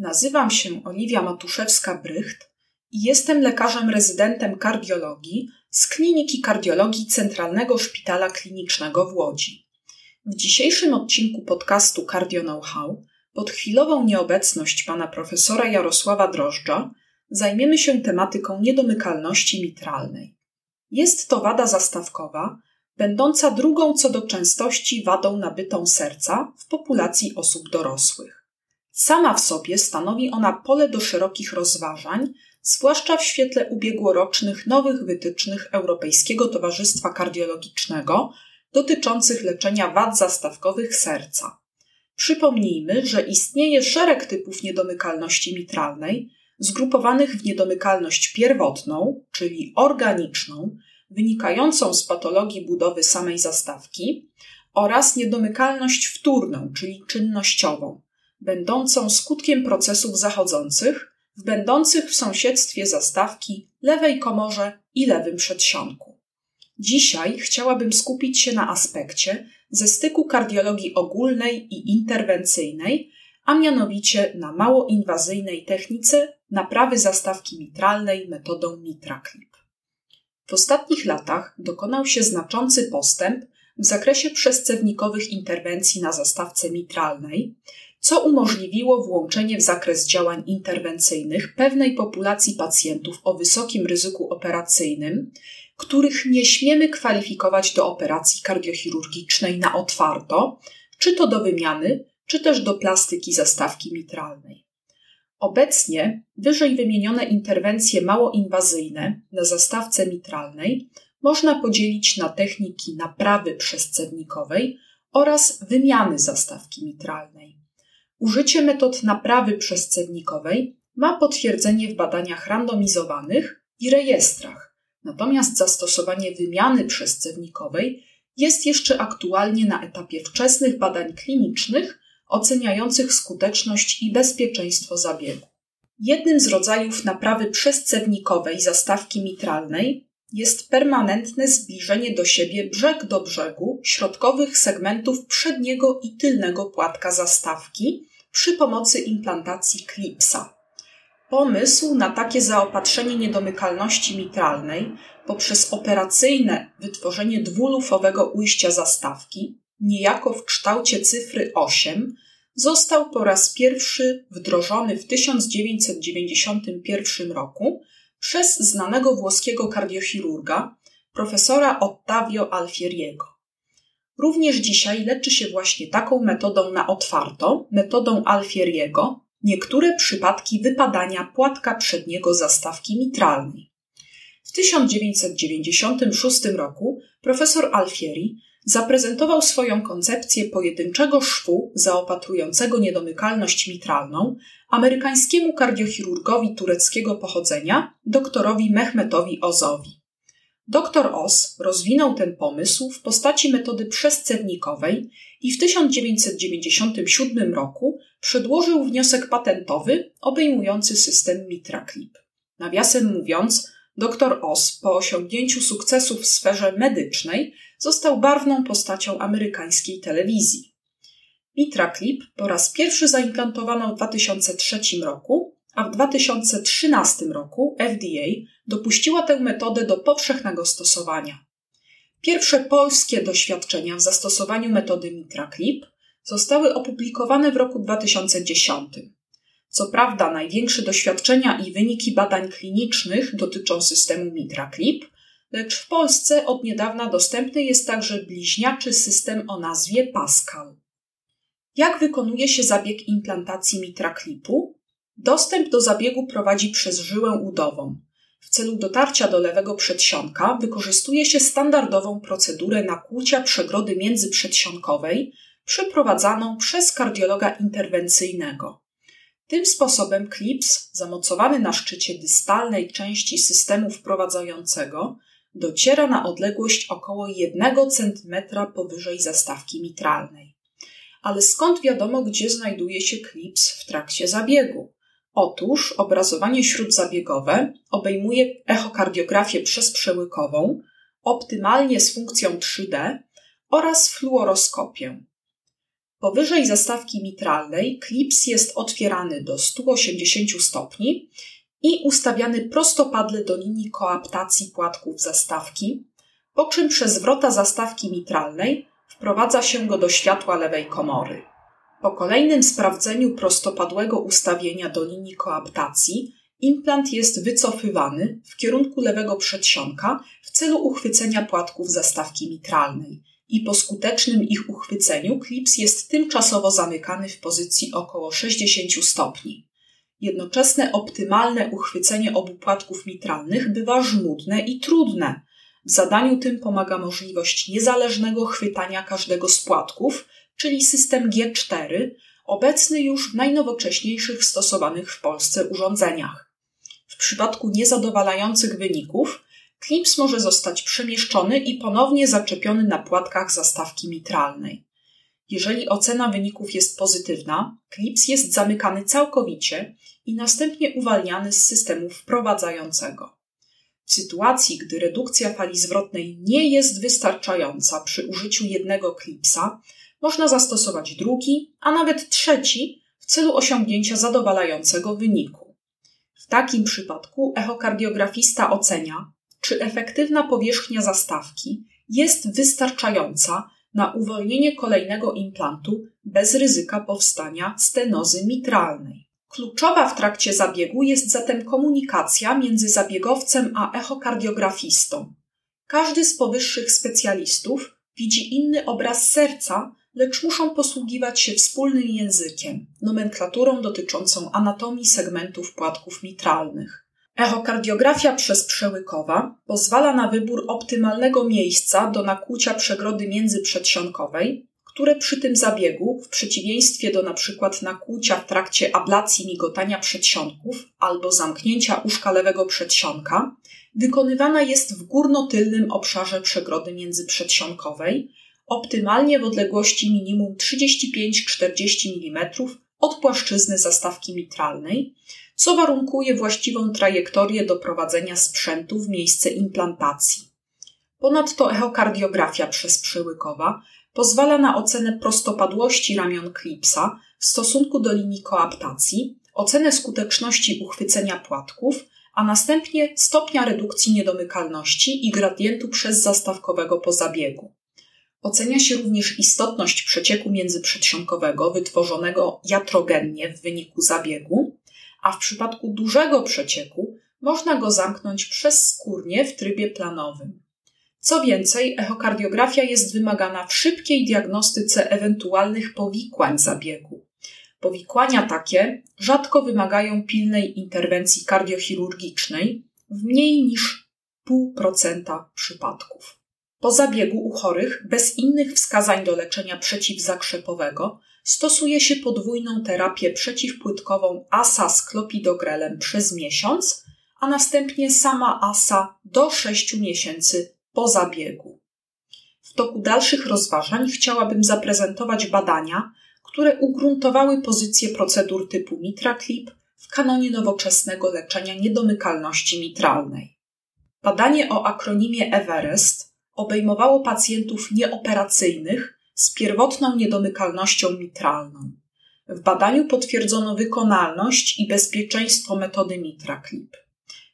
Nazywam się Oliwia Matuszewska-Brycht i jestem lekarzem rezydentem kardiologii z Kliniki Kardiologii Centralnego Szpitala Klinicznego w Łodzi. W dzisiejszym odcinku podcastu Cardio Know-how pod chwilową nieobecność pana profesora Jarosława Drożdża zajmiemy się tematyką niedomykalności mitralnej. Jest to wada zastawkowa, będąca drugą co do częstości wadą nabytą serca w populacji osób dorosłych. Sama w sobie stanowi ona pole do szerokich rozważań, zwłaszcza w świetle ubiegłorocznych nowych wytycznych Europejskiego Towarzystwa Kardiologicznego dotyczących leczenia wad zastawkowych serca. Przypomnijmy, że istnieje szereg typów niedomykalności mitralnej, zgrupowanych w niedomykalność pierwotną, czyli organiczną, wynikającą z patologii budowy samej zastawki, oraz niedomykalność wtórną, czyli czynnościową, będącą skutkiem procesów zachodzących w będących w sąsiedztwie zastawki lewej komorze i lewym przedsionku. Dzisiaj chciałabym skupić się na aspekcie ze styku kardiologii ogólnej i interwencyjnej, a mianowicie na mało inwazyjnej technice naprawy zastawki mitralnej metodą MitraClip. W ostatnich latach dokonał się znaczący postęp w zakresie przescewnikowych interwencji na zastawce mitralnej, co umożliwiło włączenie w zakres działań interwencyjnych pewnej populacji pacjentów o wysokim ryzyku operacyjnym, których nie śmiemy kwalifikować do operacji kardiochirurgicznej na otwarto, czy to do wymiany, czy też do plastyki zastawki mitralnej. Obecnie wyżej wymienione interwencje małoinwazyjne na zastawce mitralnej można podzielić na techniki naprawy przescewnikowej oraz wymiany zastawki mitralnej. Użycie metod naprawy przescewnikowej ma potwierdzenie w badaniach randomizowanych i rejestrach, natomiast zastosowanie wymiany przescewnikowej jest jeszcze aktualnie na etapie wczesnych badań klinicznych oceniających skuteczność i bezpieczeństwo zabiegu. Jednym z rodzajów naprawy przescewnikowej zastawki mitralnej jest permanentne zbliżenie do siebie brzeg do brzegu środkowych segmentów przedniego i tylnego płatka zastawki przy pomocy implantacji klipsa. Pomysł na takie zaopatrzenie niedomykalności mitralnej poprzez operacyjne wytworzenie dwulufowego ujścia zastawki, niejako w kształcie cyfry 8, został po raz pierwszy wdrożony w 1991 roku przez znanego włoskiego kardiochirurga, profesora Ottavio Alfieriego. Również dzisiaj leczy się właśnie taką metodą na otwarto, metodą Alfieriego, niektóre przypadki wypadania płatka przedniego zastawki mitralnej. W 1996 roku profesor Alfieri zaprezentował swoją koncepcję pojedynczego szwu zaopatrującego niedomykalność mitralną amerykańskiemu kardiochirurgowi tureckiego pochodzenia, doktorowi Mehmetowi Ozowi. Doktor Oz rozwinął ten pomysł w postaci metody przescewnikowej i w 1997 roku przedłożył wniosek patentowy obejmujący system MitraClip. Nawiasem mówiąc, dr Oz po osiągnięciu sukcesu w sferze medycznej został barwną postacią amerykańskiej telewizji. MitraClip po raz pierwszy zaimplantowano w 2003 roku, a w 2013 roku FDA dopuściła tę metodę do powszechnego stosowania. Pierwsze polskie doświadczenia w zastosowaniu metody MitraClip zostały opublikowane w roku 2010. Co prawda, największe doświadczenia i wyniki badań klinicznych dotyczą systemu MitraClip, lecz w Polsce od niedawna dostępny jest także bliźniaczy system o nazwie Pascal. Jak wykonuje się zabieg implantacji MitraClipu? Dostęp do zabiegu prowadzi przez żyłę udową. W celu dotarcia do lewego przedsionka wykorzystuje się standardową procedurę nakłucia przegrody międzyprzedsionkowej przeprowadzaną przez kardiologa interwencyjnego. Tym sposobem klips, zamocowany na szczycie dystalnej części systemu wprowadzającego, dociera na odległość około 1 cm powyżej zastawki mitralnej. Ale skąd wiadomo, gdzie znajduje się klips w trakcie zabiegu? Otóż obrazowanie śródzabiegowe obejmuje echokardiografię przezprzełykową, optymalnie z funkcją 3D oraz fluoroskopię. Powyżej zastawki mitralnej klips jest otwierany do 180 stopni i ustawiany prostopadle do linii koaptacji płatków zastawki, po czym przez wrota zastawki mitralnej wprowadza się go do światła lewej komory. Po kolejnym sprawdzeniu prostopadłego ustawienia do linii koaptacji implant jest wycofywany w kierunku lewego przedsionka w celu uchwycenia płatków zastawki mitralnej i po skutecznym ich uchwyceniu klips jest tymczasowo zamykany w pozycji około 60 stopni. Jednoczesne optymalne uchwycenie obu płatków mitralnych bywa żmudne i trudne. W zadaniu tym pomaga możliwość niezależnego chwytania każdego z płatków, czyli system G4, obecny już w najnowocześniejszych stosowanych w Polsce urządzeniach. W przypadku niezadowalających wyników klips może zostać przemieszczony i ponownie zaczepiony na płatkach zastawki mitralnej. Jeżeli ocena wyników jest pozytywna, klips jest zamykany całkowicie i następnie uwalniany z systemu wprowadzającego. W sytuacji, gdy redukcja fali zwrotnej nie jest wystarczająca przy użyciu jednego klipsa, można zastosować drugi, a nawet trzeci w celu osiągnięcia zadowalającego wyniku. W takim przypadku echokardiografista ocenia, czy efektywna powierzchnia zastawki jest wystarczająca na uwolnienie kolejnego implantu bez ryzyka powstania stenozy mitralnej. Kluczowa w trakcie zabiegu jest zatem komunikacja między zabiegowcem a echokardiografistą. Każdy z powyższych specjalistów widzi inny obraz serca, lecz muszą posługiwać się wspólnym językiem, nomenklaturą dotyczącą anatomii segmentów płatków mitralnych. Echokardiografia przezprzełykowa pozwala na wybór optymalnego miejsca do nakłucia przegrody międzyprzedsionkowej, które przy tym zabiegu, w przeciwieństwie do np. nakłucia w trakcie ablacji migotania przedsionków albo zamknięcia uszka lewego przedsionka, wykonywana jest w górnotylnym obszarze przegrody międzyprzedsionkowej, optymalnie w odległości minimum 35-40 mm od płaszczyzny zastawki mitralnej, co warunkuje właściwą trajektorię doprowadzenia sprzętu w miejsce implantacji. Ponadto echokardiografia przezprzyłykowa pozwala na ocenę prostopadłości ramion klipsa w stosunku do linii koaptacji, ocenę skuteczności uchwycenia płatków, a następnie stopnia redukcji niedomykalności i gradientu przeszastawkowego po zabiegu. Ocenia się również istotność przecieku międzyprzedsionkowego wytworzonego jatrogennie w wyniku zabiegu, a w przypadku dużego przecieku można go zamknąć przez skórnie w trybie planowym. Co więcej, echokardiografia jest wymagana w szybkiej diagnostyce ewentualnych powikłań zabiegu. Powikłania takie rzadko wymagają pilnej interwencji kardiochirurgicznej w mniej niż 0,5% przypadków. Po zabiegu u chorych bez innych wskazań do leczenia przeciwzakrzepowego stosuje się podwójną terapię przeciwpłytkową ASA z klopidogrelem przez miesiąc, a następnie sama ASA do 6 miesięcy po zabiegu. W toku dalszych rozważań chciałabym zaprezentować badania, które ugruntowały pozycję procedur typu MitraClip w kanonie nowoczesnego leczenia niedomykalności mitralnej. Badanie o akronimie Everest obejmowało pacjentów nieoperacyjnych z pierwotną niedomykalnością mitralną. W badaniu potwierdzono wykonalność i bezpieczeństwo metody MitraClip.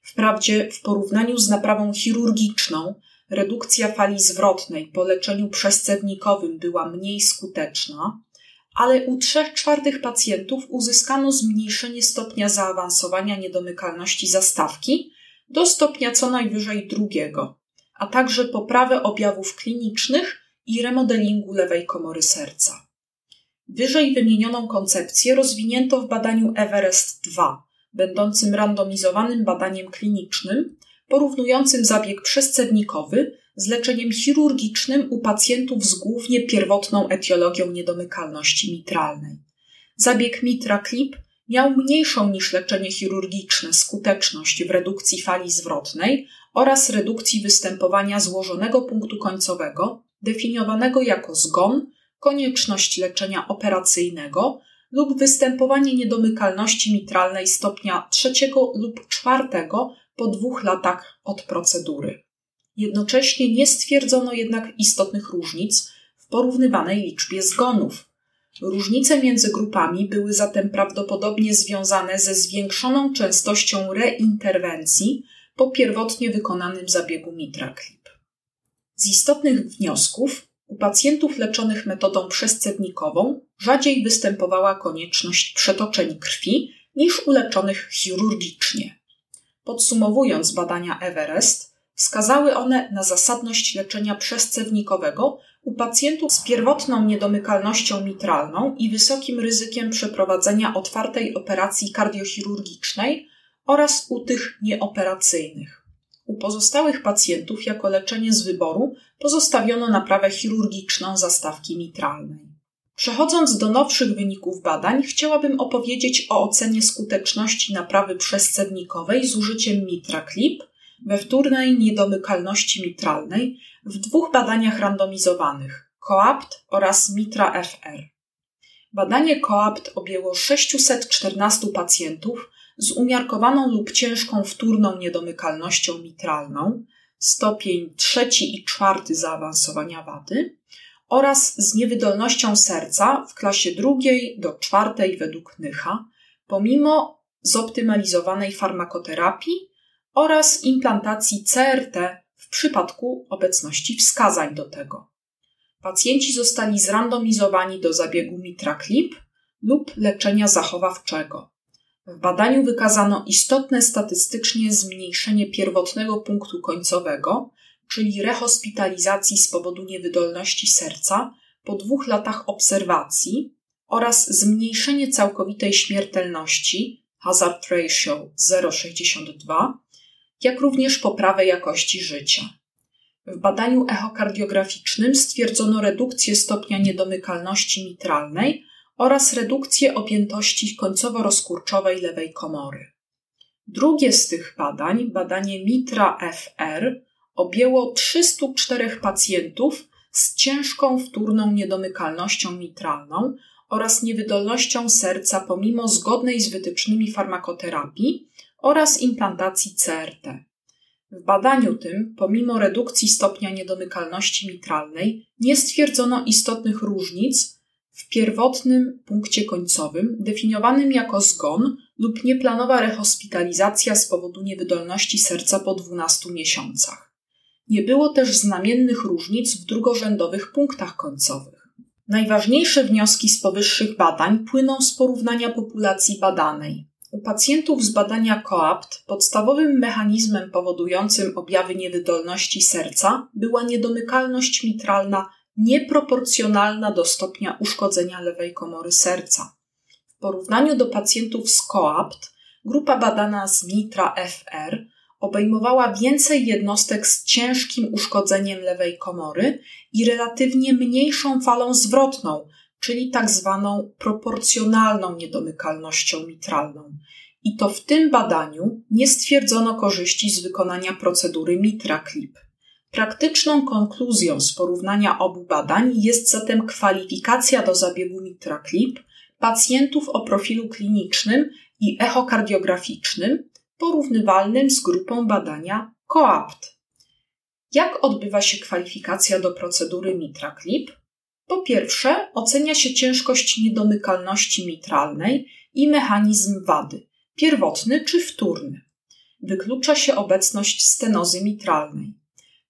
Wprawdzie w porównaniu z naprawą chirurgiczną redukcja fali zwrotnej po leczeniu przescewnikowym była mniej skuteczna, ale u trzech czwartych pacjentów uzyskano zmniejszenie stopnia zaawansowania niedomykalności zastawki do stopnia co najwyżej drugiego, a także poprawę objawów klinicznych i remodelingu lewej komory serca. Wyżej wymienioną koncepcję rozwinięto w badaniu Everest 2, będącym randomizowanym badaniem klinicznym, porównującym zabieg przescewnikowy z leczeniem chirurgicznym u pacjentów z głównie pierwotną etiologią niedomykalności mitralnej. Zabieg Mitra Clip miał mniejszą niż leczenie chirurgiczne skuteczność w redukcji fali zwrotnej oraz redukcji występowania złożonego punktu końcowego, definiowanego jako zgon, konieczność leczenia operacyjnego lub występowanie niedomykalności mitralnej stopnia trzeciego lub czwartego po dwóch latach od procedury. Jednocześnie nie stwierdzono jednak istotnych różnic w porównywanej liczbie zgonów. Różnice między grupami były zatem prawdopodobnie związane ze zwiększoną częstością reinterwencji po pierwotnie wykonanym zabiegu MitraClip. Z istotnych wniosków u pacjentów leczonych metodą przescednikową rzadziej występowała konieczność przetoczeń krwi niż u leczonych chirurgicznie. Podsumowując badania Everest, wskazały one na zasadność leczenia przescewnikowego u pacjentów z pierwotną niedomykalnością mitralną i wysokim ryzykiem przeprowadzenia otwartej operacji kardiochirurgicznej oraz u tych nieoperacyjnych. U pozostałych pacjentów jako leczenie z wyboru pozostawiono naprawę chirurgiczną zastawki mitralnej. Przechodząc do nowszych wyników badań, chciałabym opowiedzieć o ocenie skuteczności naprawy przescednikowej z użyciem MitraClip we wtórnej niedomykalności mitralnej w dwóch badaniach randomizowanych COAPT oraz MITRA-FR. Badanie COAPT objęło 614 pacjentów z umiarkowaną lub ciężką wtórną niedomykalnością mitralną, stopień trzeci i czwarty zaawansowania wady oraz z niewydolnością serca w klasie drugiej do czwartej według Nycha, pomimo zoptymalizowanej farmakoterapii oraz implantacji CRT w przypadku obecności wskazań do tego. Pacjenci zostali zrandomizowani do zabiegu MitraClip lub leczenia zachowawczego. W badaniu wykazano istotne statystycznie zmniejszenie pierwotnego punktu końcowego, czyli rehospitalizacji z powodu niewydolności serca po dwóch latach obserwacji oraz zmniejszenie całkowitej śmiertelności hazard ratio 0,62 jak również poprawę jakości życia. W badaniu echokardiograficznym stwierdzono redukcję stopnia niedomykalności mitralnej oraz redukcję objętości końcowo-rozkurczowej lewej komory. Drugie z tych badań, badanie MITRA-FR, objęło 304 pacjentów z ciężką wtórną niedomykalnością mitralną oraz niewydolnością serca pomimo zgodnej z wytycznymi farmakoterapii oraz implantacji CRT. W badaniu tym, pomimo redukcji stopnia niedomykalności mitralnej, nie stwierdzono istotnych różnic w pierwotnym punkcie końcowym, definiowanym jako zgon lub nieplanowa rehospitalizacja z powodu niewydolności serca po 12 miesiącach. Nie było też znamiennych różnic w drugorzędowych punktach końcowych. Najważniejsze wnioski z powyższych badań płyną z porównania populacji badanej. U pacjentów z badania COAPT podstawowym mechanizmem powodującym objawy niewydolności serca była niedomykalność mitralna nieproporcjonalna do stopnia uszkodzenia lewej komory serca. W porównaniu do pacjentów z COAPT, grupa badana z MITRA-FR obejmowała więcej jednostek z ciężkim uszkodzeniem lewej komory i relatywnie mniejszą falą zwrotną, czyli tak zwaną proporcjonalną niedomykalnością mitralną. I to w tym badaniu nie stwierdzono korzyści z wykonania procedury MitraClip. Praktyczną konkluzją z porównania obu badań jest zatem kwalifikacja do zabiegu MitraClip pacjentów o profilu klinicznym i echokardiograficznym porównywalnym z grupą badania COAPT. Jak odbywa się kwalifikacja do procedury MitraClip? Po pierwsze, ocenia się ciężkość niedomykalności mitralnej i mechanizm wady, pierwotny czy wtórny. Wyklucza się obecność stenozy mitralnej.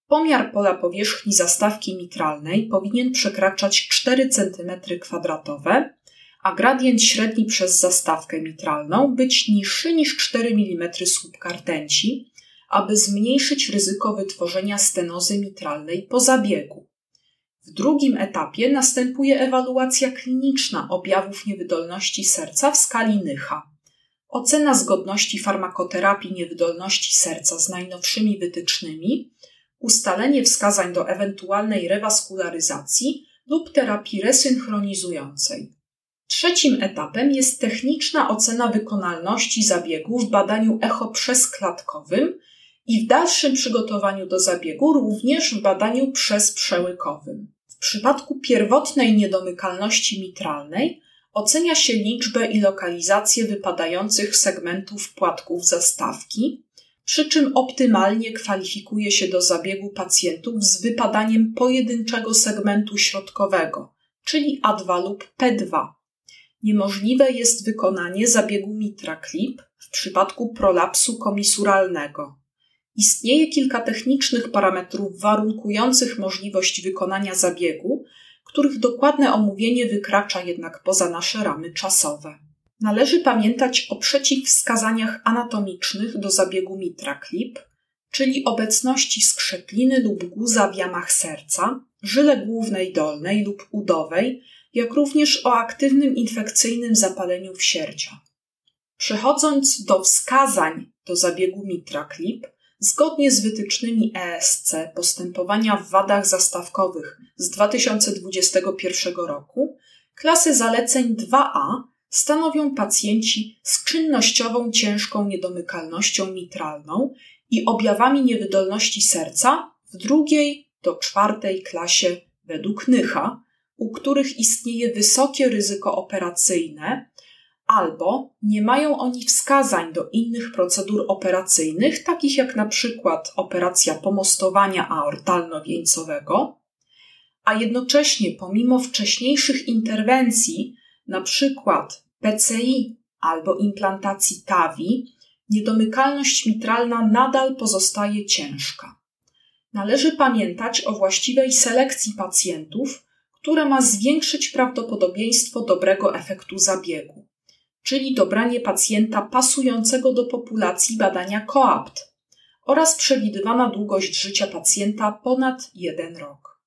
Pomiar pola powierzchni zastawki mitralnej powinien przekraczać 4 cm2, a gradient średni przez zastawkę mitralną być niższy niż 4 mm słupka rtęci, aby zmniejszyć ryzyko wytworzenia stenozy mitralnej po zabiegu. W drugim etapie następuje ewaluacja kliniczna objawów niewydolności serca w skali Nycha. Ocena zgodności farmakoterapii niewydolności serca z najnowszymi wytycznymi, ustalenie wskazań do ewentualnej rewaskularyzacji lub terapii resynchronizującej. Trzecim etapem jest techniczna ocena wykonalności zabiegu w badaniu echo przezklatkowym i w dalszym przygotowaniu do zabiegu również w badaniu przezprzełykowym. W przypadku pierwotnej niedomykalności mitralnej ocenia się liczbę i lokalizację wypadających segmentów płatków zastawki, przy czym optymalnie kwalifikuje się do zabiegu pacjentów z wypadaniem pojedynczego segmentu środkowego, czyli A2 lub P2. Niemożliwe jest wykonanie zabiegu MitraClip w przypadku prolapsu komisuralnego. Istnieje kilka technicznych parametrów warunkujących możliwość wykonania zabiegu, których dokładne omówienie wykracza jednak poza nasze ramy czasowe. Należy pamiętać o przeciwwskazaniach anatomicznych do zabiegu MitraClip, czyli obecności skrzepliny lub guza w jamach serca, żyle głównej dolnej lub udowej, jak również o aktywnym infekcyjnym zapaleniu wsierdzia. Przechodząc do wskazań do zabiegu MitraClip, zgodnie z wytycznymi ESC postępowania w wadach zastawkowych z 2021 roku, klasy zaleceń 2A stanowią pacjenci z czynnościową ciężką niedomykalnością mitralną i objawami niewydolności serca w drugiej do czwartej klasie według Nycha, u których istnieje wysokie ryzyko operacyjne, albo nie mają oni wskazań do innych procedur operacyjnych, takich jak na przykład operacja pomostowania aortalno-wieńcowego, a jednocześnie pomimo wcześniejszych interwencji, na przykład PCI albo implantacji TAVI, niedomykalność mitralna nadal pozostaje ciężka. Należy pamiętać o właściwej selekcji pacjentów, która ma zwiększyć prawdopodobieństwo dobrego efektu zabiegu, czyli dobranie pacjenta pasującego do populacji badania COAPT oraz przewidywana długość życia pacjenta ponad jeden rok.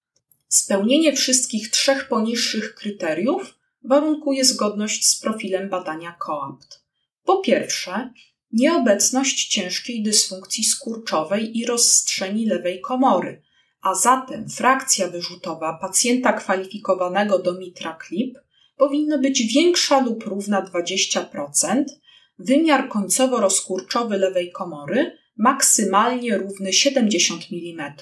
Spełnienie wszystkich trzech poniższych kryteriów warunkuje zgodność z profilem badania COAPT. Po pierwsze, nieobecność ciężkiej dysfunkcji skurczowej i rozstrzeni lewej komory, a zatem frakcja wyrzutowa pacjenta kwalifikowanego do MitraClip powinna być większa lub równa 20%, wymiar końcowo-rozkurczowy lewej komory maksymalnie równy 70 mm.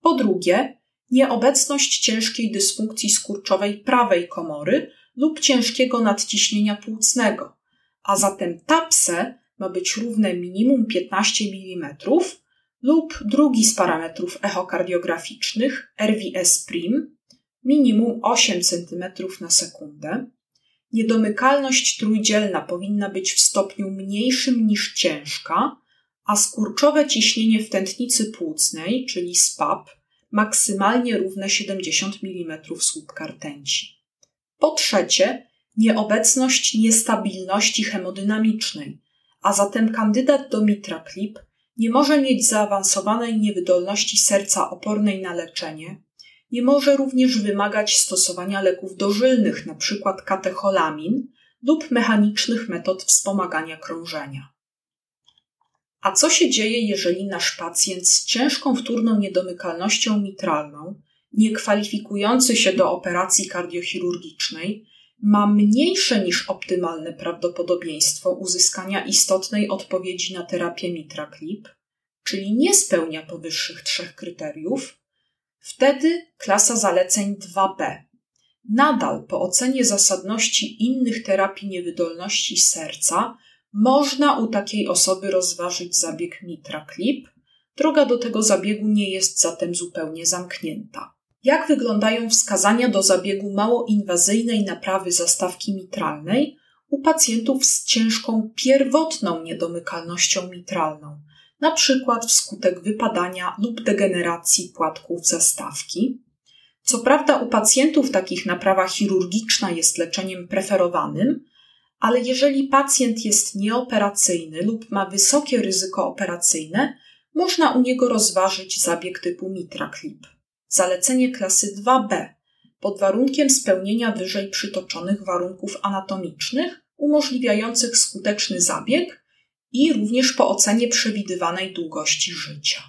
Po drugie, nieobecność ciężkiej dysfunkcji skurczowej prawej komory lub ciężkiego nadciśnienia płucnego, a zatem TAPSE ma być równe minimum 15 mm lub drugi z parametrów echokardiograficznych RVS prim minimum 8 cm na sekundę. Niedomykalność trójdzielna powinna być w stopniu mniejszym niż ciężka, a skurczowe ciśnienie w tętnicy płucnej, czyli SPAP, maksymalnie równe 70 mm słupka rtęci. Po trzecie, nieobecność niestabilności hemodynamicznej, a zatem kandydat do MitraClip nie może mieć zaawansowanej niewydolności serca opornej na leczenie, nie może również wymagać stosowania leków dożylnych, np. katecholamin lub mechanicznych metod wspomagania krążenia. A co się dzieje, jeżeli nasz pacjent z ciężką wtórną niedomykalnością mitralną, nie kwalifikujący się do operacji kardiochirurgicznej, ma mniejsze niż optymalne prawdopodobieństwo uzyskania istotnej odpowiedzi na terapię MitraClip, czyli nie spełnia powyższych trzech kryteriów, wtedy klasa zaleceń 2b. Nadal po ocenie zasadności innych terapii niewydolności serca można u takiej osoby rozważyć zabieg MitraClip. Droga do tego zabiegu nie jest zatem zupełnie zamknięta. Jak wyglądają wskazania do zabiegu małoinwazyjnej naprawy zastawki mitralnej u pacjentów z ciężką pierwotną niedomykalnością mitralną, przykład wskutek wypadania lub degeneracji płatków zastawki? Co prawda, u pacjentów takich naprawa chirurgiczna jest leczeniem preferowanym, ale jeżeli pacjent jest nieoperacyjny lub ma wysokie ryzyko operacyjne, można u niego rozważyć zabieg typu MitraClip. Zalecenie klasy 2b pod warunkiem spełnienia wyżej przytoczonych warunków anatomicznych umożliwiających skuteczny zabieg i również po ocenie przewidywanej długości życia.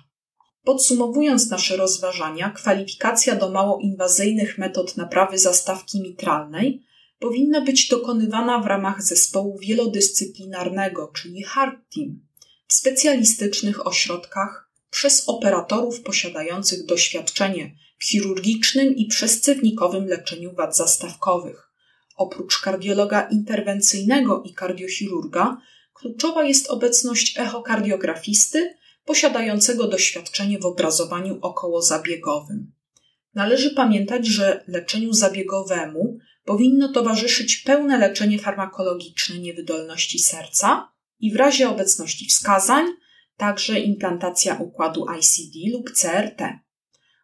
Podsumowując nasze rozważania, kwalifikacja do mało inwazyjnych metod naprawy zastawki mitralnej powinna być dokonywana w ramach zespołu wielodyscyplinarnego, czyli HART Team, w specjalistycznych ośrodkach przez operatorów posiadających doświadczenie w chirurgicznym i przescewnikowym leczeniu wad zastawkowych. Oprócz kardiologa interwencyjnego i kardiochirurga, kluczowa jest obecność echokardiografisty posiadającego doświadczenie w obrazowaniu okołozabiegowym. Należy pamiętać, że leczeniu zabiegowemu powinno towarzyszyć pełne leczenie farmakologiczne niewydolności serca i w razie obecności wskazań także implantacja układu ICD lub CRT.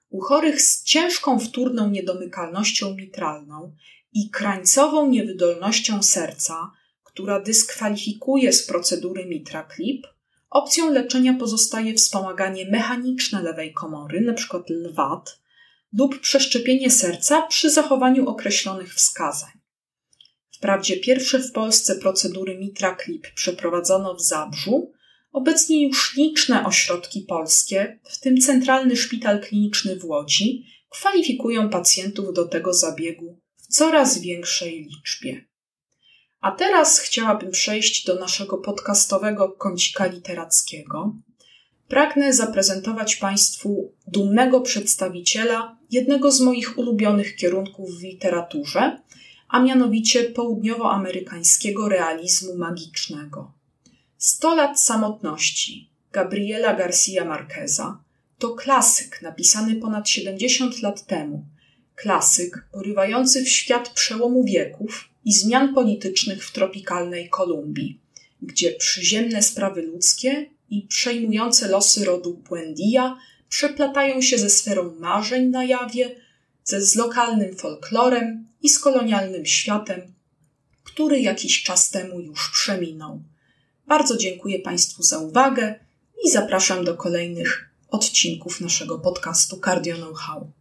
U chorych z ciężką wtórną niedomykalnością mitralną i krańcową niewydolnością serca, która dyskwalifikuje z procedury Mitra Clip, opcją leczenia pozostaje wspomaganie mechaniczne lewej komory, np. LWAT, lub przeszczepienie serca przy zachowaniu określonych wskazań. Wprawdzie pierwsze w Polsce procedury Mitra Clip przeprowadzono w Zabrzu, obecnie już liczne ośrodki polskie, w tym Centralny Szpital Kliniczny w Łodzi, kwalifikują pacjentów do tego zabiegu w coraz większej liczbie. A teraz chciałabym przejść do naszego podcastowego kącika literackiego, pragnę zaprezentować Państwu dumnego przedstawiciela jednego z moich ulubionych kierunków w literaturze, a mianowicie południowoamerykańskiego realizmu magicznego. Sto lat samotności Gabriela Garcia Marqueza to klasyk napisany ponad 70 lat temu. Klasyk porywający w świat przełomu wieków i zmian politycznych w tropikalnej Kolumbii, gdzie przyziemne sprawy ludzkie i przejmujące losy rodu Buendia przeplatają się ze sferą marzeń na jawie, ze z lokalnym folklorem i z kolonialnym światem, który jakiś czas temu już przeminął. Bardzo dziękuję Państwu za uwagę i zapraszam do kolejnych odcinków naszego podcastu Cardio Know How.